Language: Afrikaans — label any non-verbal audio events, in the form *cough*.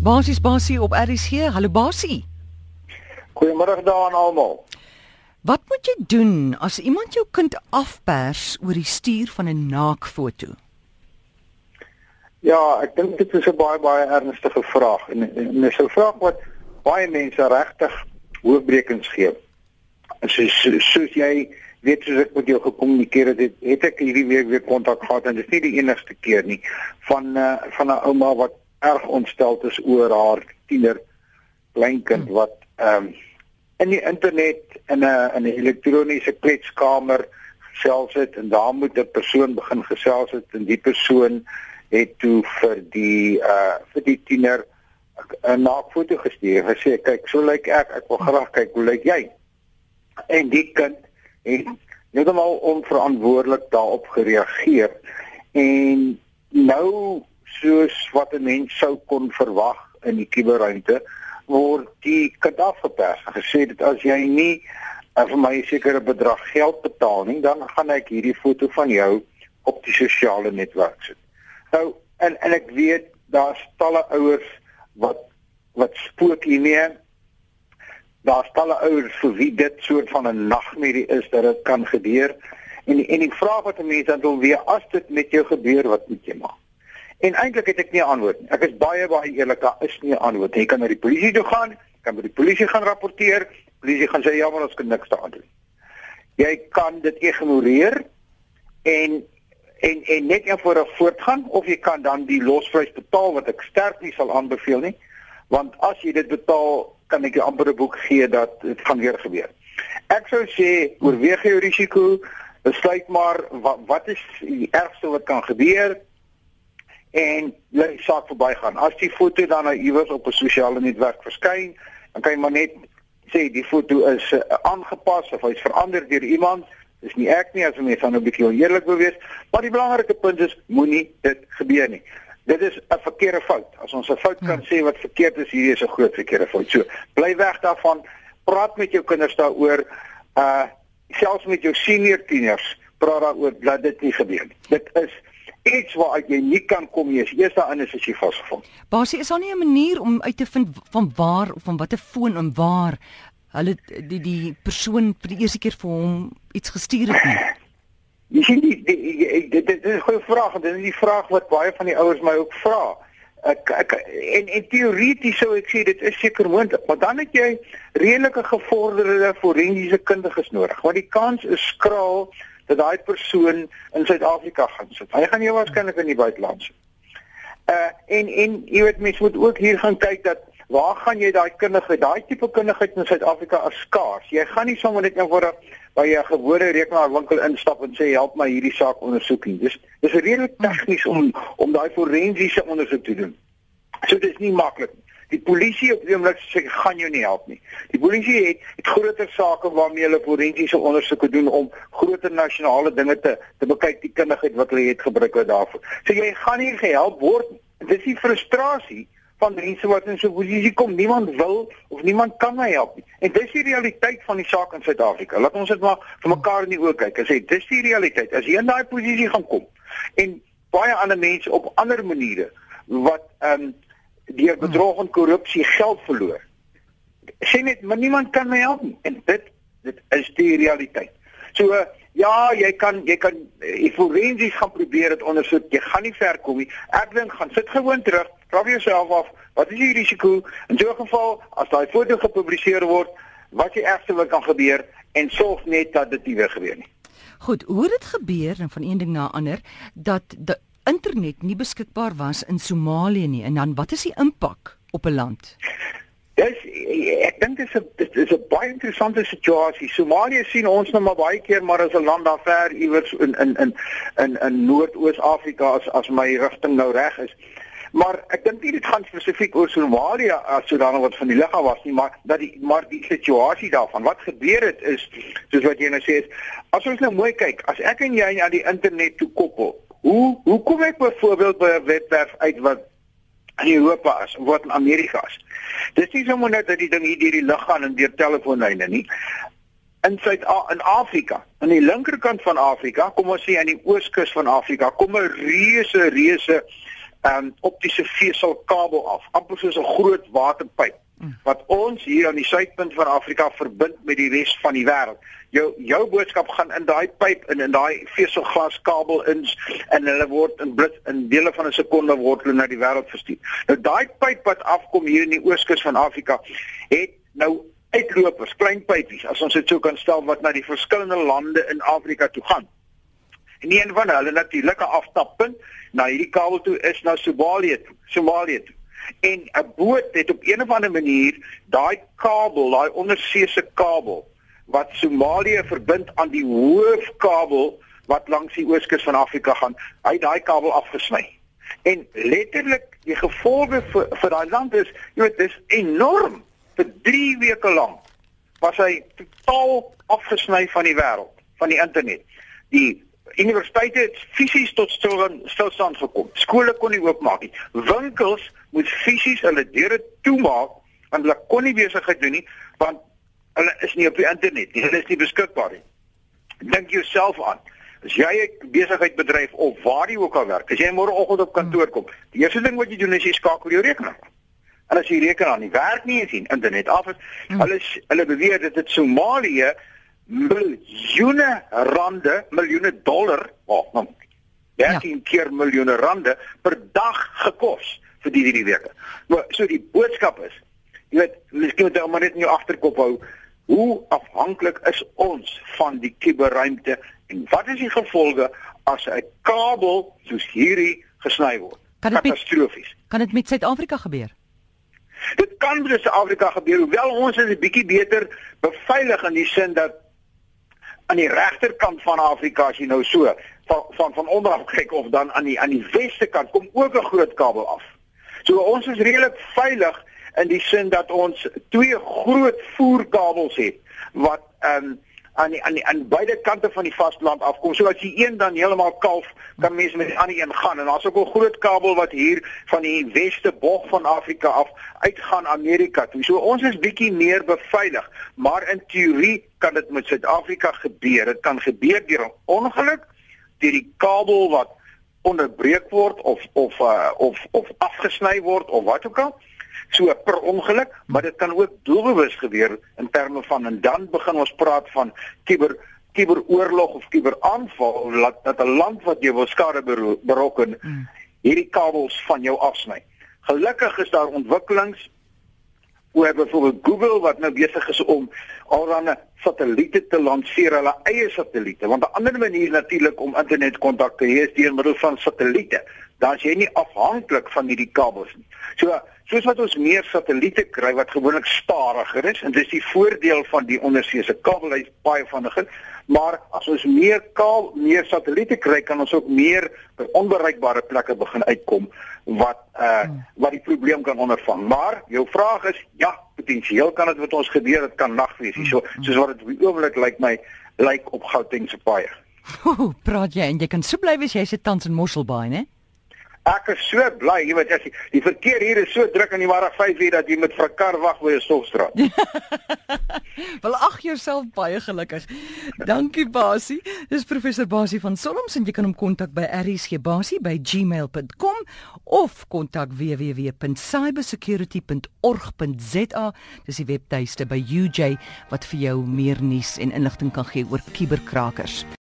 Basies Basie op RSG. Hallo Basie. Goeiemôre daaraan almal. Wat moet jy doen as iemand jou kind afpers oor die stuur van 'n naakfoto? Ja, ek dink dit is 'n baie baie ernstige vraag en, en dis 'n vraag wat baie mense regtig hoofbrekens gee. As jy soos jy weet soos ek met jou gekommunikeer het, het, het ek hierdie week weer kontak gehad en dit is nie die enigste keer nie van uh, van 'n ouma wat erg ontstel is oor haar tiener kleinkind hmm. wat ehm um, in die internet in 'n in 'n elektroniese kletskamer gesels het en daar moet 'n persoon begin gesels het en die persoon het toe vir die uh vir die tiener 'n naakfoto gestuur. Hy sê kyk, so lyk ek, ek wil graag kyk hoe lyk jy. En die kind het net almal onverantwoordelik daarop gereageer en nou soos wat 'n mens sou kon verwag in die kuberruimte word die kind afgepers en gesê dat as jy nie uh, vir my 'n sekere bedrag geld betaal nie, dan gaan ek hierdie foto van jou op die sosiale netwerk sit. Nou en en ek weet daar's talle ouers wat wat spook hiermee. Daar's talle ouers vir wie dit soort van 'n nagmerrie is dat dit kan gebeur. En en die vraag wat mense dan wil weet, as dit met jou gebeur, wat moet jy maak? En eintlik het ek nie 'n antwoord nie. Ek is baie baie eerlik, daar is nie 'n antwoord nie. Jy kan na die polisie toe gaan, kan by die polisie gaan rapporteer. Polisie gaan sê ja, maar ons kan niks daaraan doen. Jy kan dit ignoreer en en en net eenvoudig voortgaan of jy kan dan die losprys betaal wat ek sterk nie sal aanbeveel nie. Want as jy dit betaal, kan ek jou amper 'n boek gee dat dit gaan weer gebeur. Ek sou sê oorweeg jou risiko, besluit maar wat wat is die ergste wat kan gebeur? En jy saak verbygaan. As die foto dan nou iewers op 'n sosiale netwerk verskyn, dan kan jy maar net sê die foto is uh, aangepas of hy's verander deur iemand. Dis nie ek nie as jy net nou 'n bietjie eerlik wil wees, maar die belangrike punt is moenie dit gebeur nie. Dit is 'n verkeerde fout. As ons 'n fout kan ja. sê wat verkeerd is, hierdie is 'n groot verkeerde fout. So, bly weg daarvan. Praat met jou kinders daaroor. Uh selfs met jou senior tieners, praat daaroor dat dit nie gebeur nie. Dit is iets waar jy nie kan kom nie. Eers daarin is as jy vasgevang. Basie, is daar nie 'n manier om uit te vind van waar of van watter foon en waar hulle die die persoon vir die eerste keer vir hom iets gestuur het nie? Jy sien die, die, die dit dit is 'n goeie vraag en dit is die vraag wat baie van die ouers my ook vra. Ek ek en en teoreties sou ek sê dit is seker moontlik, maar dan het jy redelike gevorderde forensiese kundiges nodig. Want die kans is skraal dat daai persoon in Suid-Afrika gaan sit. Hy gaan nie waarskynlik in die buiteland sit. Uh en en jy weet mens moet ook hier gaan kyk dat waar gaan jy daai kundigheid, daai tipe kundigheid in Suid-Afrika as skaars. Jy gaan nie sommer net eenvoudig by 'n gewone rekenaarwinkel instap en sê help my hierdie saak ondersoek nie. Dis dis redelik tegnies om om daai forensiese ondersoek te doen. So dit is nie maklik nie. Die polisie op die oomblik sê gaan jou nie help nie. Die polisie het het groter sake waarmee hulle forensiese ondersoeke doen om groter nasionale dinge te te bekyk die kundigheid wat hulle het gebruik wat daarvoor. So jy gaan nie gehelp word. Dit is die frustrasie van mense wat in so 'n posisie kom. Niemand wil of niemand kan my help nie. En dis die realiteit van die saak in Suid-Afrika. Laat ons dit maar vir mekaar in die oë kyk en sê dis die realiteit. As jy in daai posisie gaan kom en baie ander mense op ander maniere wat ehm um, deur bedrog en korrupsie geld verloor. Sê net, maar niemand kan my help nie. En dit dit is die realiteit. So ja, jy kan jy kan jy forensies gaan probeer dit ondersoek. Jy gaan nie ver kom nie. Ek dink gaan sit gewoon terug, vra jouself af, wat is die risiko in so 'n geval as daai foto gepubliseer word, wat die ergste wat kan gebeur en sorg net dat dit nie weer gebeur nie. Goed, hoe dit gebeur en van een ding na ander dat die internet nie beskikbaar was in Somalië nie en dan wat is die impak op 'n land? Dis ek dink dit is 'n dit is 'n baie interessante situasie. Somalië sien ons nou maar baie keer maar as 'n land daar ver iewers in in in in in Noord-Oos-Afrika as as my rigting nou reg is. Maar ek dink nie dit gaan spesifiek oor Somalië as sodanig wat van die lig af was nie, maar dat die maar die situasie daarvan. Wat gebeur het is soos wat jy nou sê is as ons nou mooi kyk, as ek en jy aan die internet toe koppel Hoe hoe kom ek byvoorbeeld by 'n webwerf uit wat in Europa is of wat in Amerika is? Dis nie sommer net dat die ding hier deur die lug gaan en deur telefoonlyne nie. In Suid in Afrika, aan die linkerkant van Afrika, kom ons sê aan die ooskus van Afrika, kom 'n reuse reuse um, optiese veselkabel af, amper soos 'n groot waterpyp wat ons hier aan die suidpunt van Afrika verbind met die res van die wêreld. Jou jou boodskap gaan in daai pyp in in daai veselglaskabel in en hulle word in blits in dele van 'n sekonde word hulle na die wêreld verstuur. Nou daai pyp wat afkom hier in die ooskus van Afrika het nou uitlopers, klein pypies as ons dit sou kan stel wat na die verskillende lande in Afrika toe gaan. En een van hulle natuurlike aftappunt na hierdie kabel toe is na Somalië toe, Somalië toe. En 'n boot het op een of ander manier daai kabel, daai onderseese kabel wat Somalië verbind aan die hoofkabel wat langs die ooskus van Afrika gaan, hy daai kabel afgesny. En letterlik die gevolge vir vir daai land is, jy weet, dis enorm. Vir 3 weke lank was hy totaal afgesny van die wêreld, van die internet. Die universiteite het fisies tot stilstand gekom. Skole kon nie oopmaak nie. Winkels moet fisies hulle deure toemaak want hulle kon nie besigheid doen nie want hulle is nie op die internet nie. Hulle is nie beskikbaar nie. Dink jouself aan. As jy 'n besigheid bedryf of waar jy ook al werk, as jy môreoggend op kantoor kom, die eerste ding wat jy doen is jy skakel jou rekenaar. En as jy rekenaar nie werk nie, sien internet af is, hulle hulle beweer dat dit Somalië miljoene rande, miljoene dollar, oh, 13 ja. keer miljoene rande per dag gekos vir die hierdie weke. Maar so die boodskap is, jy weet, miskien moet jy maar net in jou agterkop hou, hoe afhanklik is ons van die kuberruimte en wat is die gevolge as 'n kabel soos hierdie gesny word? Katastrofies. Kan dit met Suid-Afrika gebeur? Dit kan met Suid-Afrika gebeur, hoewel ons is 'n bietjie beter beveilig in die sin dat aan die regterkant van Afrika as jy nou so van van van onderaf kyk of dan aan die aan die weste kant kom ook 'n groot kabel af. So ons is redelik veilig in die sin dat ons twee groot voerkabels het wat ehm um, aan die, aan die, aan beide kante van die vasteland afkom. So as jy een dan heeltemal kalf, kan mense met die ander een gaan en daar's ook 'n groot kabel wat hier van die weste bog van Afrika af uitgaan Amerika toe. So ons is bietjie meer beveilig, maar in teorie kan dit met Suid-Afrika gebeur. Dit kan gebeur deur 'n ongeluk, deur die kabel wat onderbreek word of of uh, of of afgesny word of wat ook al so per ongeluk, maar dit kan ook doelbewus gebeur in terme van en dan begin ons praat van kiber kiberoorlog of kiberaanval dat dat 'n land wat jou wil skade berokken hmm. hierdie kabels van jou afsny. Gelukkig is daar ontwikkelings oor byvoorbeeld Google wat nou besig is om alreeds satelliete te lanseer, hulle eie satelliete, want 'n ander manier natuurlik om internetkontak te hê is deur middel van satelliete. Dan is jy nie afhanklik van hierdie kabels nie. So soos wat ons meer satelliete kry wat gewoonlik stadiger is en dis die voordeel van die onderseese kabel hy's baie vinniger maar as ons meer kaal meer satelliete kry kan ons ook meer by onbereikbare plekke begin uitkom wat uh wat die probleem kan ondervang. Maar jou vraag is ja potensieel kan dit met ons gebeur dit kan nag wees so soos wat dit op die oomblik lyk my lyk op Gauteng se paaie. Ooh, *laughs* praat jy en jy kan so bly wees jy sit tans in Mosselbaai né Ek is so bly, jy weet as die, die verkeer hier is so druk in die middag 5 uur dat jy met vir 'n kar wag by 'n stofstraat. *laughs* Wel ag jouself baie gelukkig. Dankie Basie. Dis professor Basie van Solms en jy kan hom kontak by rsgbasie@gmail.com of kontak www.cybersecurity.org.za. Dis die webtuiste by UJ wat vir jou meer nuus en inligting kan gee oor kuberkrakers.